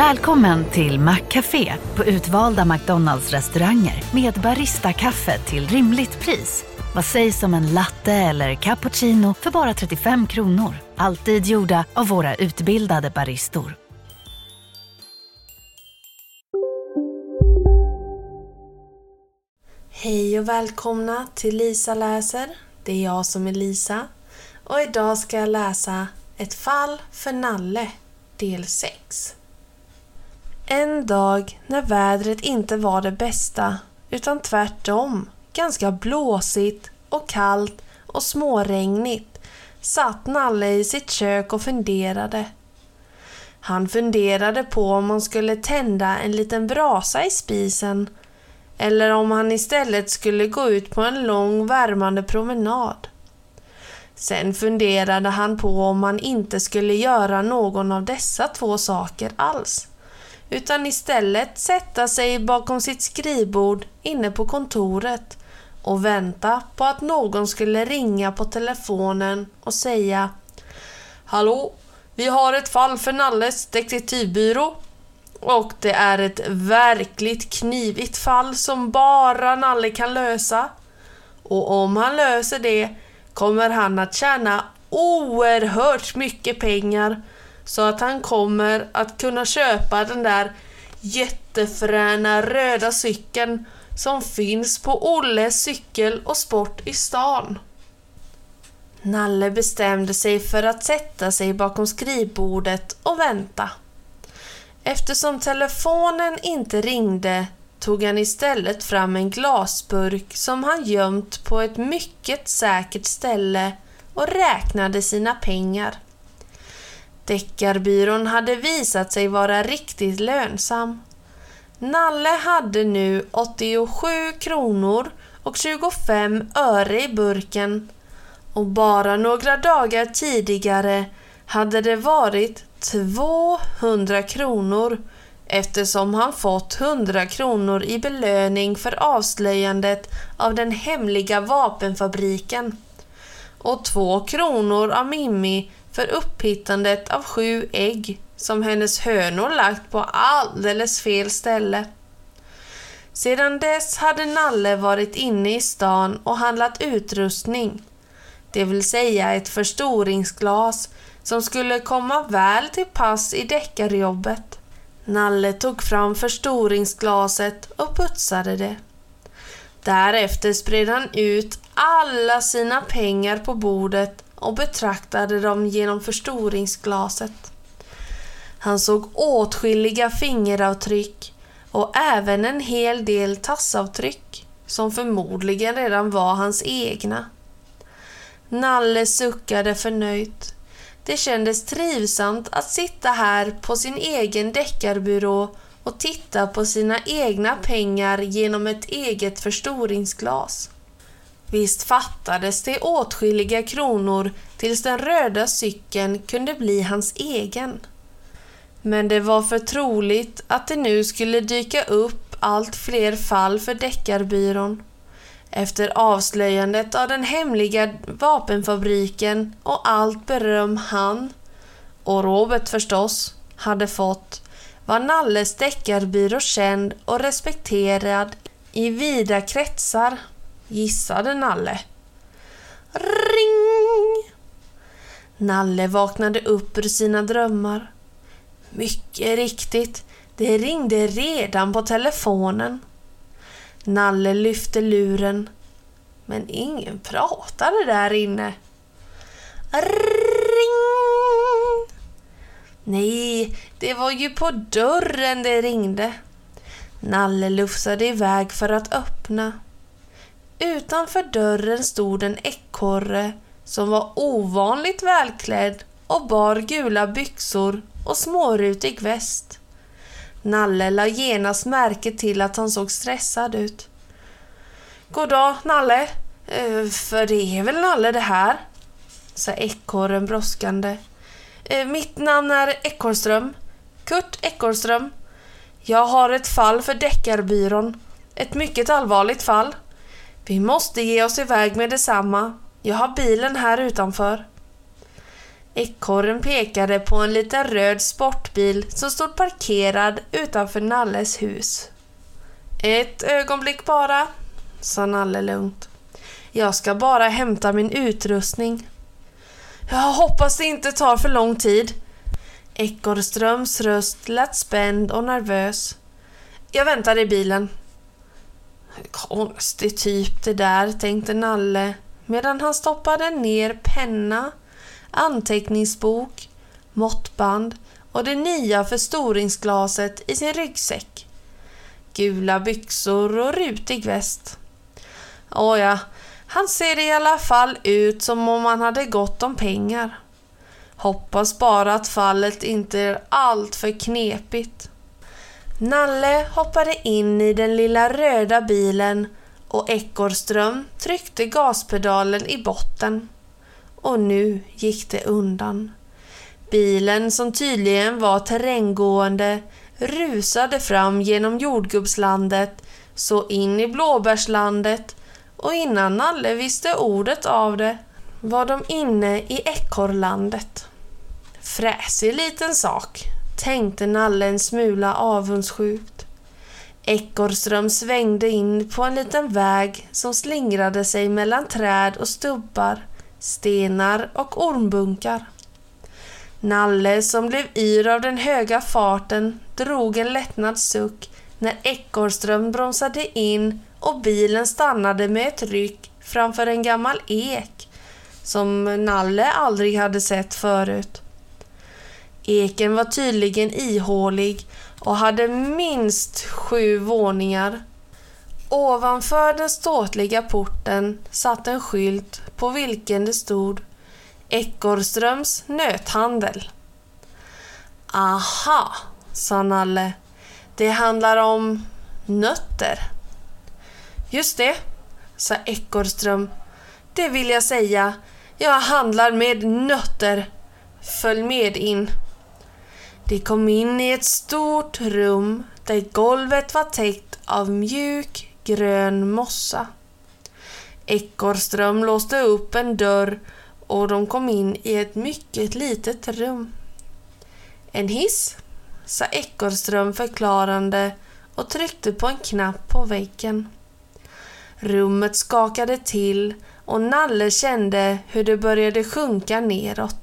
Välkommen till Maccafé på utvalda McDonalds restauranger med Baristakaffe till rimligt pris. Vad sägs om en latte eller cappuccino för bara 35 kronor? Alltid gjorda av våra utbildade baristor. Hej och välkomna till Lisa läser. Det är jag som är Lisa. Och idag ska jag läsa Ett fall för Nalle, del 6. En dag när vädret inte var det bästa, utan tvärtom, ganska blåsigt och kallt och småregnigt, satt Nalle i sitt kök och funderade. Han funderade på om han skulle tända en liten brasa i spisen eller om han istället skulle gå ut på en lång värmande promenad. Sen funderade han på om han inte skulle göra någon av dessa två saker alls utan istället sätta sig bakom sitt skrivbord inne på kontoret och vänta på att någon skulle ringa på telefonen och säga Hallå, vi har ett fall för Nalles detektivbyrå och det är ett verkligt knivigt fall som bara Nalle kan lösa. Och om han löser det kommer han att tjäna oerhört mycket pengar så att han kommer att kunna köpa den där jättefräna röda cykeln som finns på Olles cykel och sport i stan. Nalle bestämde sig för att sätta sig bakom skrivbordet och vänta. Eftersom telefonen inte ringde tog han istället fram en glasburk som han gömt på ett mycket säkert ställe och räknade sina pengar. Deckarbyrån hade visat sig vara riktigt lönsam. Nalle hade nu 87 kronor och 25 öre i burken och bara några dagar tidigare hade det varit 200 kronor eftersom han fått 100 kronor i belöning för avslöjandet av den hemliga vapenfabriken och 2 kronor av Mimmi för upphittandet av sju ägg som hennes hönor lagt på alldeles fel ställe. Sedan dess hade Nalle varit inne i stan och handlat utrustning, det vill säga ett förstoringsglas som skulle komma väl till pass i deckarjobbet. Nalle tog fram förstoringsglaset och putsade det. Därefter spred han ut alla sina pengar på bordet och betraktade dem genom förstoringsglaset. Han såg åtskilliga fingeravtryck och även en hel del tassavtryck som förmodligen redan var hans egna. Nalle suckade förnöjt. Det kändes trivsamt att sitta här på sin egen deckarbyrå och titta på sina egna pengar genom ett eget förstoringsglas. Visst fattades det åtskilliga kronor tills den röda cykeln kunde bli hans egen. Men det var för troligt att det nu skulle dyka upp allt fler fall för Deckarbyrån. Efter avslöjandet av den hemliga vapenfabriken och allt beröm han, och Robert förstås, hade fått var Nalles deckarbyrå känd och respekterad i vida kretsar gissade Nalle. Ring! Nalle vaknade upp ur sina drömmar. Mycket riktigt, det ringde redan på telefonen. Nalle lyfte luren, men ingen pratade där inne. Ring! Nej, det var ju på dörren det ringde. Nalle lufsade iväg för att öppna. Utanför dörren stod en ekorre som var ovanligt välklädd och bar gula byxor och smårutig väst. Nalle la genast märke till att han såg stressad ut. Goddag, Nalle. Eh, för det är väl Nalle det här? sa ekorren brådskande. Eh, mitt namn är Ekorrström. Kurt Ekorrström. Jag har ett fall för Deckarbyrån. Ett mycket allvarligt fall. Vi måste ge oss iväg med detsamma. Jag har bilen här utanför. Ekorren pekade på en liten röd sportbil som stod parkerad utanför Nalles hus. Ett ögonblick bara, sa Nalle lugnt. Jag ska bara hämta min utrustning. Jag hoppas det inte tar för lång tid. Ekorrströms röst lät spänd och nervös. Jag väntar i bilen. Konstig typ det där, tänkte Nalle medan han stoppade ner penna, anteckningsbok, måttband och det nya förstoringsglaset i sin ryggsäck. Gula byxor och rutig väst. Åja, han ser i alla fall ut som om han hade gott om pengar. Hoppas bara att fallet inte är allt för knepigt. Nalle hoppade in i den lilla röda bilen och Ekorrström tryckte gaspedalen i botten. Och nu gick det undan. Bilen, som tydligen var terränggående, rusade fram genom jordgubbslandet, så in i blåbärslandet och innan Nalle visste ordet av det var de inne i ekorrlandet. Fräsig liten sak, tänkte Nalle en smula avundsjukt. Ekorrström svängde in på en liten väg som slingrade sig mellan träd och stubbar, stenar och ormbunkar. Nalle, som blev yr av den höga farten, drog en lättnads suck när Ekorrström bromsade in och bilen stannade med ett ryck framför en gammal ek som Nalle aldrig hade sett förut. Eken var tydligen ihålig och hade minst sju våningar. Ovanför den ståtliga porten satt en skylt på vilken det stod Ekorrströms nöthandel. Aha, sa Nalle. Det handlar om nötter. Just det, sa Ekorrström. Det vill jag säga. Jag handlar med nötter. Följ med in. De kom in i ett stort rum där golvet var täckt av mjuk grön mossa. Ekorrström låste upp en dörr och de kom in i ett mycket litet rum. En hiss, sa Ekorrström förklarande och tryckte på en knapp på väggen. Rummet skakade till och Nalle kände hur det började sjunka neråt.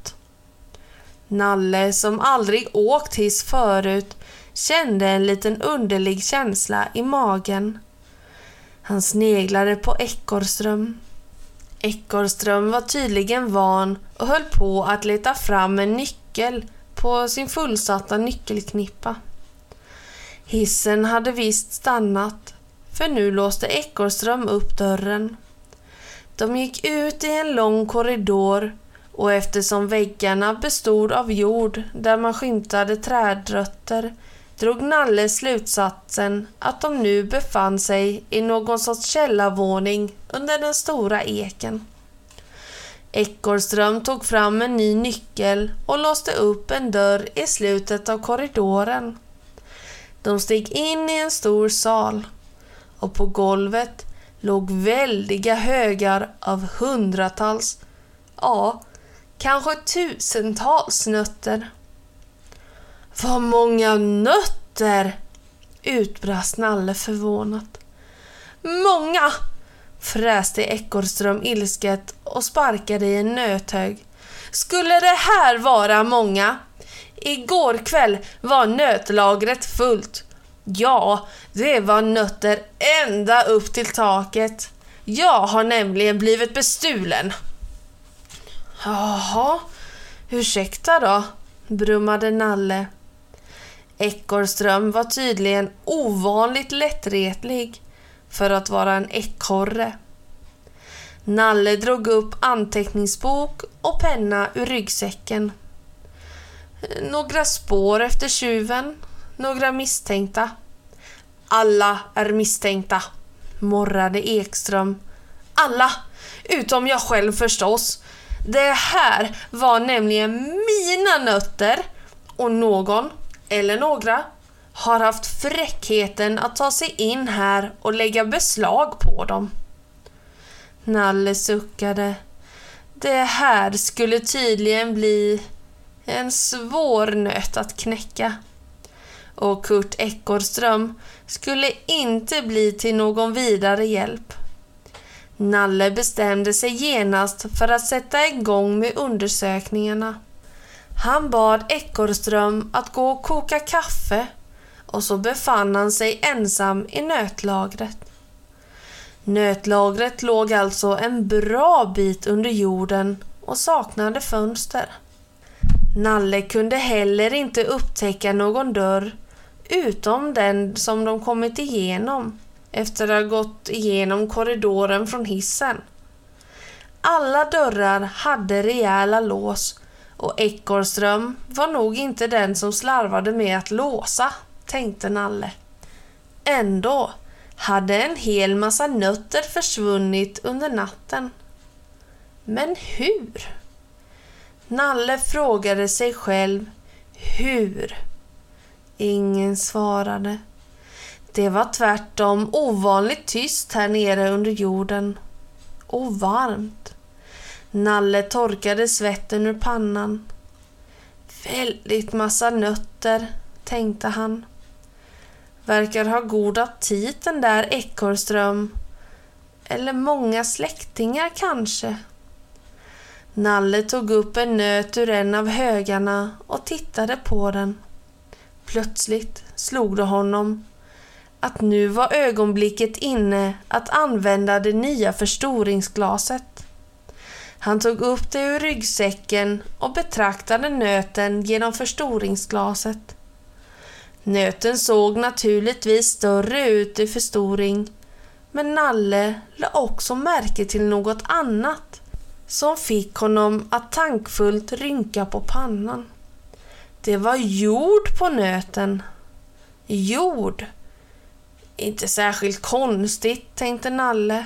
Nalle, som aldrig åkt hiss förut, kände en liten underlig känsla i magen. Han sneglade på Ekorrström. Ekorrström var tydligen van och höll på att leta fram en nyckel på sin fullsatta nyckelknippa. Hissen hade visst stannat, för nu låste Ekorrström upp dörren. De gick ut i en lång korridor och eftersom väggarna bestod av jord där man skymtade trädrötter drog Nalle slutsatsen att de nu befann sig i någon sorts källarvåning under den stora eken. Ekorrström tog fram en ny nyckel och låste upp en dörr i slutet av korridoren. De steg in i en stor sal och på golvet låg väldiga högar av hundratals, ja, kanske tusentals nötter. Vad många nötter! utbrast Nalle förvånat. Många! fräste Ekorrström ilsket och sparkade i en nöthög. Skulle det här vara många? Igår kväll var nötlagret fullt. Ja, det var nötter ända upp till taket. Jag har nämligen blivit bestulen. Jaha, ursäkta då, brummade Nalle. Ekorrström var tydligen ovanligt lättretlig för att vara en ekorre. Nalle drog upp anteckningsbok och penna ur ryggsäcken. Några spår efter tjuven, några misstänkta. Alla är misstänkta, morrade Ekström. Alla, utom jag själv förstås. Det här var nämligen mina nötter och någon, eller några, har haft fräckheten att ta sig in här och lägga beslag på dem. Nalle suckade. Det här skulle tydligen bli en svår nöt att knäcka. Och Kurt Ekorström skulle inte bli till någon vidare hjälp. Nalle bestämde sig genast för att sätta igång med undersökningarna. Han bad Ekorström att gå och koka kaffe och så befann han sig ensam i nötlagret. Nötlagret låg alltså en bra bit under jorden och saknade fönster. Nalle kunde heller inte upptäcka någon dörr utom den som de kommit igenom efter att ha gått igenom korridoren från hissen. Alla dörrar hade rejäla lås och Ekorström var nog inte den som slarvade med att låsa, tänkte Nalle. Ändå hade en hel massa nötter försvunnit under natten. Men hur? Nalle frågade sig själv hur. Ingen svarade. Det var tvärtom ovanligt tyst här nere under jorden. Och varmt. Nalle torkade svetten ur pannan. Väldigt massa nötter, tänkte han. Verkar ha god aptit den där Ekorrström. Eller många släktingar kanske. Nalle tog upp en nöt ur en av högarna och tittade på den. Plötsligt slog det honom att nu var ögonblicket inne att använda det nya förstoringsglaset. Han tog upp det ur ryggsäcken och betraktade nöten genom förstoringsglaset. Nöten såg naturligtvis större ut i förstoring men Nalle lade också märke till något annat som fick honom att tankfullt rynka på pannan. Det var jord på nöten. Jord. Inte särskilt konstigt, tänkte Nalle.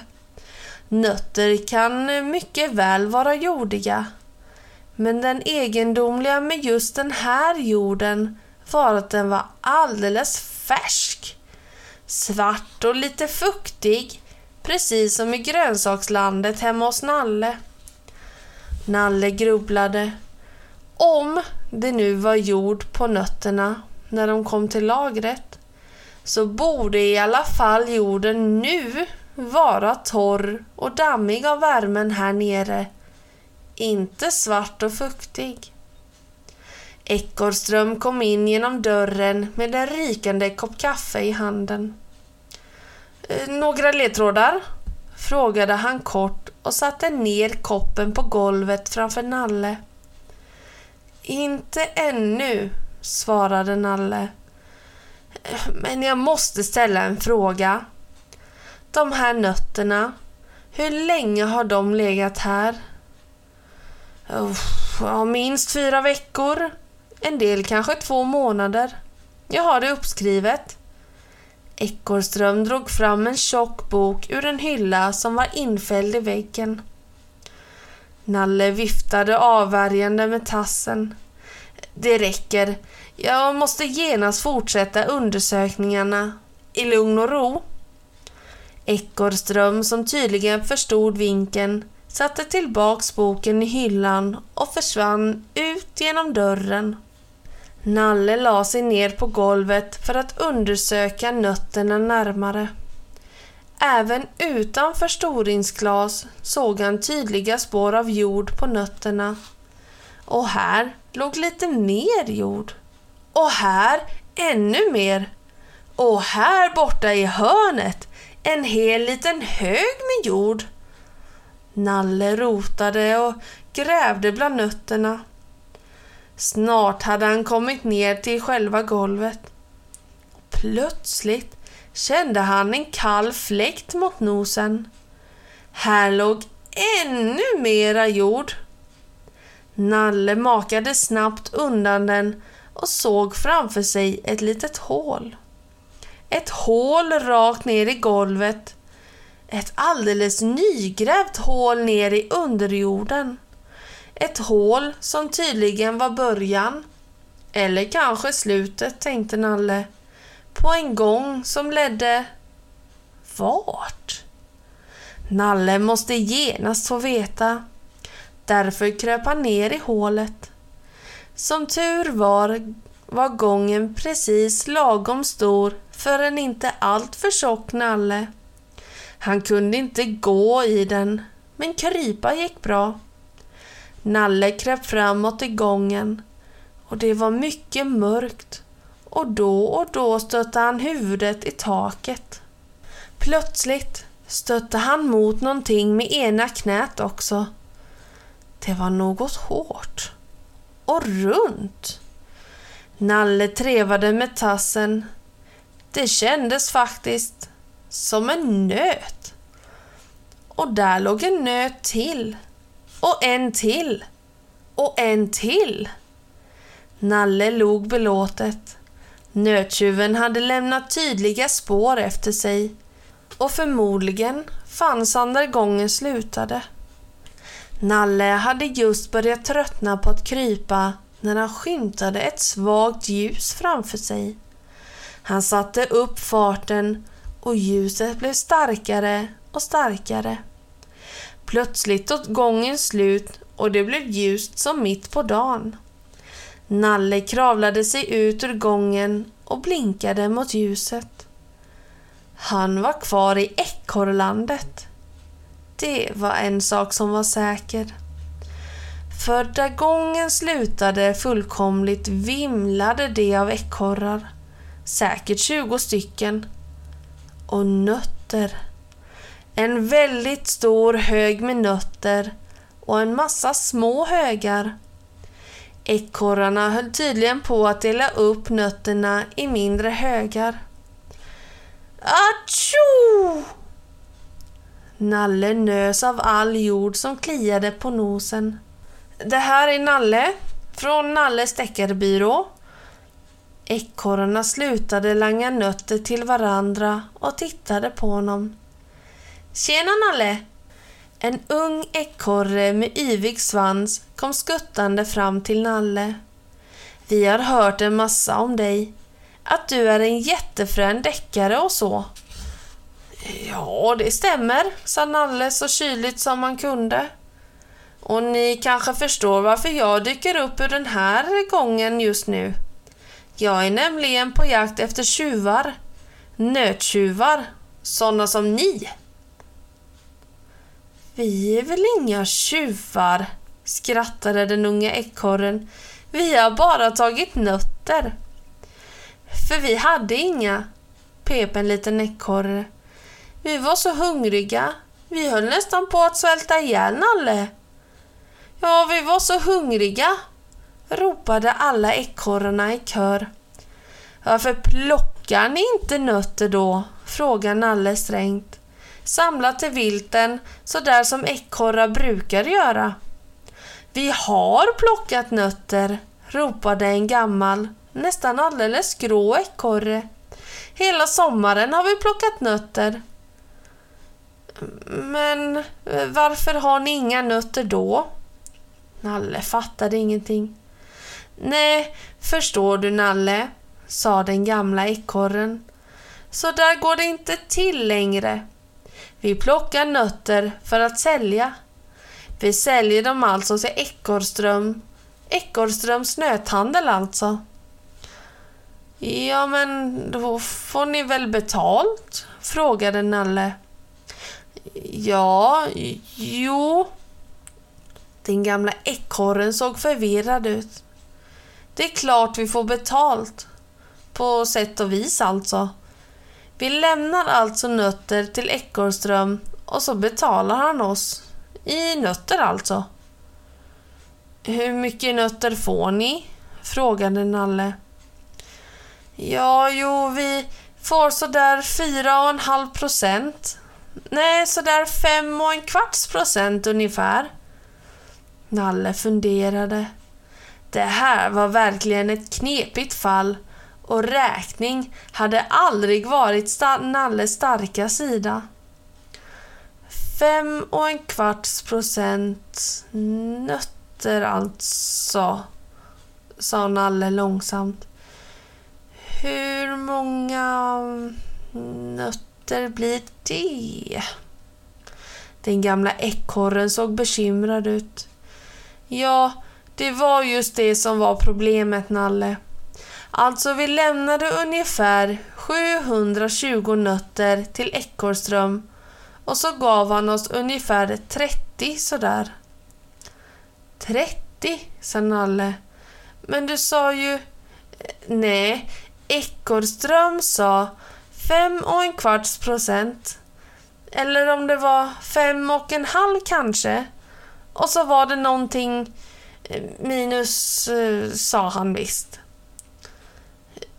Nötter kan mycket väl vara jordiga. Men den egendomliga med just den här jorden var att den var alldeles färsk. Svart och lite fuktig, precis som i grönsakslandet hemma hos Nalle. Nalle grubblade. Om det nu var jord på nötterna när de kom till lagret så borde i alla fall jorden nu vara torr och dammig av värmen här nere. Inte svart och fuktig. Ekorrström kom in genom dörren med en rykande kopp kaffe i handen. Eh, några ledtrådar? frågade han kort och satte ner koppen på golvet framför Nalle. Inte ännu, svarade Nalle. Men jag måste ställa en fråga. De här nötterna, hur länge har de legat här? Ja, minst fyra veckor. En del kanske två månader. Jag har det uppskrivet. Ekorrström drog fram en tjock bok ur en hylla som var infälld i väggen. Nalle viftade avvärjande med tassen. Det räcker. Jag måste genast fortsätta undersökningarna i lugn och ro. Ekorrström, som tydligen förstod vinken, satte tillbaks boken i hyllan och försvann ut genom dörren. Nalle la sig ner på golvet för att undersöka nötterna närmare. Även utan förstoringsglas såg han tydliga spår av jord på nötterna. Och här låg lite mer jord. Och här ännu mer. Och här borta i hörnet en hel liten hög med jord. Nalle rotade och grävde bland nötterna. Snart hade han kommit ner till själva golvet. Plötsligt kände han en kall fläkt mot nosen. Här låg ännu mera jord. Nalle makade snabbt undan den och såg framför sig ett litet hål. Ett hål rakt ner i golvet. Ett alldeles nygrävt hål ner i underjorden. Ett hål som tydligen var början, eller kanske slutet, tänkte Nalle, på en gång som ledde... Vart? Nalle måste genast få veta. Därför kröp han ner i hålet. Som tur var var gången precis lagom stor för en inte alltför tjock nalle. Han kunde inte gå i den, men krypa gick bra. Nalle kröp framåt i gången och det var mycket mörkt och då och då stötte han huvudet i taket. Plötsligt stötte han mot någonting med ena knät också. Det var något hårt och runt. Nalle trevade med tassen. Det kändes faktiskt som en nöt. Och där låg en nöt till. Och en till. Och en till. Nalle log belåtet. Nöttjuven hade lämnat tydliga spår efter sig och förmodligen fanns han där gången slutade. Nalle hade just börjat tröttna på att krypa när han skymtade ett svagt ljus framför sig. Han satte upp farten och ljuset blev starkare och starkare. Plötsligt tog gången slut och det blev ljust som mitt på dagen. Nalle kravlade sig ut ur gången och blinkade mot ljuset. Han var kvar i ekorrlandet. Det var en sak som var säker. För där gången slutade fullkomligt vimlade det av ekorrar. Säkert 20 stycken. Och nötter. En väldigt stor hög med nötter och en massa små högar. Ekorrarna höll tydligen på att dela upp nötterna i mindre högar. Atjo! Nalle nös av all jord som kliade på nosen. Det här är Nalle från Nalles deckarbyrå. Ekorrarna slutade langa nötter till varandra och tittade på honom. Tjena Nalle! En ung ekorre med yvig svans kom skuttande fram till Nalle. Vi har hört en massa om dig. Att du är en jättefrän deckare och så. Ja, det stämmer, sa Nalle så kyligt som han kunde. Och ni kanske förstår varför jag dyker upp ur den här gången just nu. Jag är nämligen på jakt efter tjuvar. Nöttjuvar. Sådana som ni. Vi är väl inga tjuvar, skrattade den unga ekorren. Vi har bara tagit nötter. För vi hade inga, pep en liten ekorre. Vi var så hungriga. Vi höll nästan på att svälta ihjäl Nalle. Ja, vi var så hungriga, ropade alla ekorrarna i kör. Varför plockar ni inte nötter då? frågade Nalle strängt. Samla till vilten så där som ekorrar brukar göra. Vi har plockat nötter, ropade en gammal, nästan alldeles grå ekorre. Hela sommaren har vi plockat nötter. Men eh, varför har ni inga nötter då? Nalle fattade ingenting. Nej, förstår du Nalle, sa den gamla ekorren. Så där går det inte till längre. Vi plockar nötter för att sälja. Vi säljer dem alltså till Ekorrström. Ekorrströms nöthandel alltså. Ja, men då får ni väl betalt? frågade Nalle. Ja, jo. Den gamla ekorren såg förvirrad ut. Det är klart vi får betalt. På sätt och vis alltså. Vi lämnar alltså nötter till Ekorrström och så betalar han oss. I nötter alltså. Hur mycket nötter får ni? frågade Nalle. Ja, jo, vi får sådär fyra och en halv procent. Nej, sådär fem och en kvarts procent ungefär. Nalle funderade. Det här var verkligen ett knepigt fall och räkning hade aldrig varit sta Nalles starka sida. Fem och en kvarts procent nötter alltså, sa Nalle långsamt. Hur många nötter blir det? Den gamla ekorren såg bekymrad ut. Ja, det var just det som var problemet, Nalle. Alltså, vi lämnade ungefär 720 nötter till Ekorrström och så gav han oss ungefär 30 sådär. 30, sa Nalle. Men du sa ju... Eh, nej, Ekorrström sa fem och en kvarts procent. Eller om det var fem och en halv kanske. Och så var det någonting eh, minus, eh, sa han visst.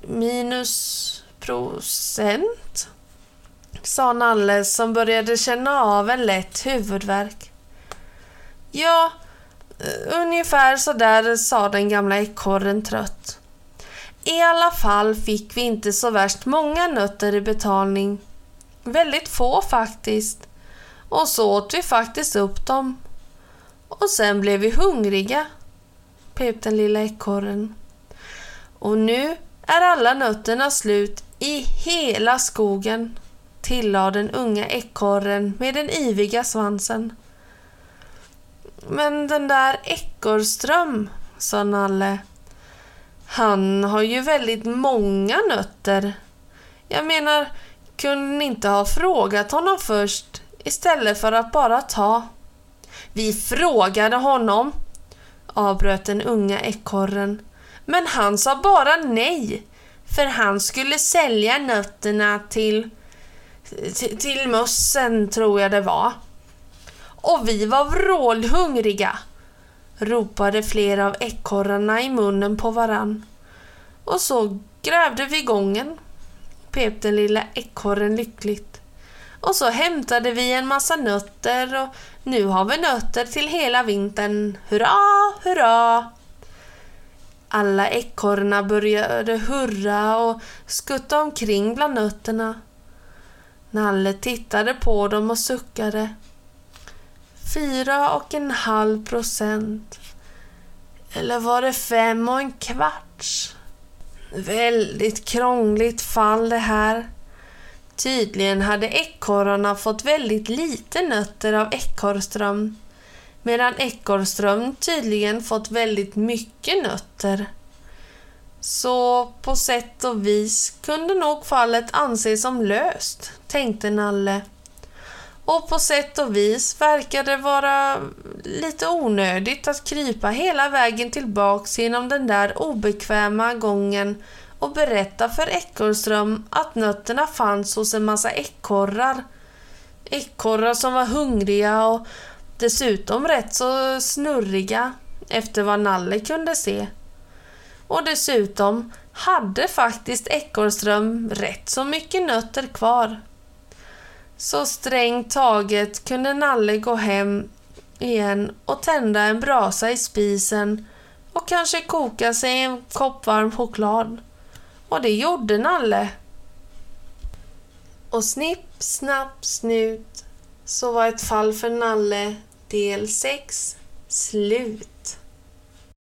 Minus procent? Sa Nalle som började känna av en lätt huvudvärk. Ja, eh, ungefär så där sa den gamla ekorren trött. I alla fall fick vi inte så värst många nötter i betalning. Väldigt få faktiskt. Och så åt vi faktiskt upp dem. Och sen blev vi hungriga, pep den lilla ekorren. Och nu är alla nötterna slut i hela skogen, tillade den unga ekorren med den iviga svansen. Men den där Ekorrström, sa Nalle. Han har ju väldigt många nötter. Jag menar, kunde ni inte ha frågat honom först istället för att bara ta? Vi frågade honom, avbröt den unga ekorren. Men han sa bara nej, för han skulle sälja nötterna till, till, till mössen, tror jag det var. Och vi var vrålhungriga, ropade flera av ekorrarna i munnen på varann. Och så grävde vi gången, pep den lilla ekorren lyckligt. Och så hämtade vi en massa nötter och nu har vi nötter till hela vintern. Hurra, hurra! Alla ekorrarna började hurra och skutta omkring bland nötterna. Nalle tittade på dem och suckade. Fyra och en halv procent. Eller var det fem och en kvarts? Väldigt krångligt fall det här. Tydligen hade ekorrarna fått väldigt lite nötter av Ekorrström medan Ekorrström tydligen fått väldigt mycket nötter. Så på sätt och vis kunde nog fallet anses som löst, tänkte Nalle. Och på sätt och vis verkar det vara lite onödigt att krypa hela vägen tillbaks genom den där obekväma gången och berätta för Ekorrström att nötterna fanns hos en massa ekorrar. Ekorrar som var hungriga och dessutom rätt så snurriga efter vad Nalle kunde se. Och dessutom hade faktiskt Ekorrström rätt så mycket nötter kvar. Så strängt taget kunde Nalle gå hem igen och tända en brasa i spisen och kanske koka sig en kopp varm choklad. Och det gjorde Nalle. Och snipp, snapp, snut så var ett fall för Nalle del 6 slut.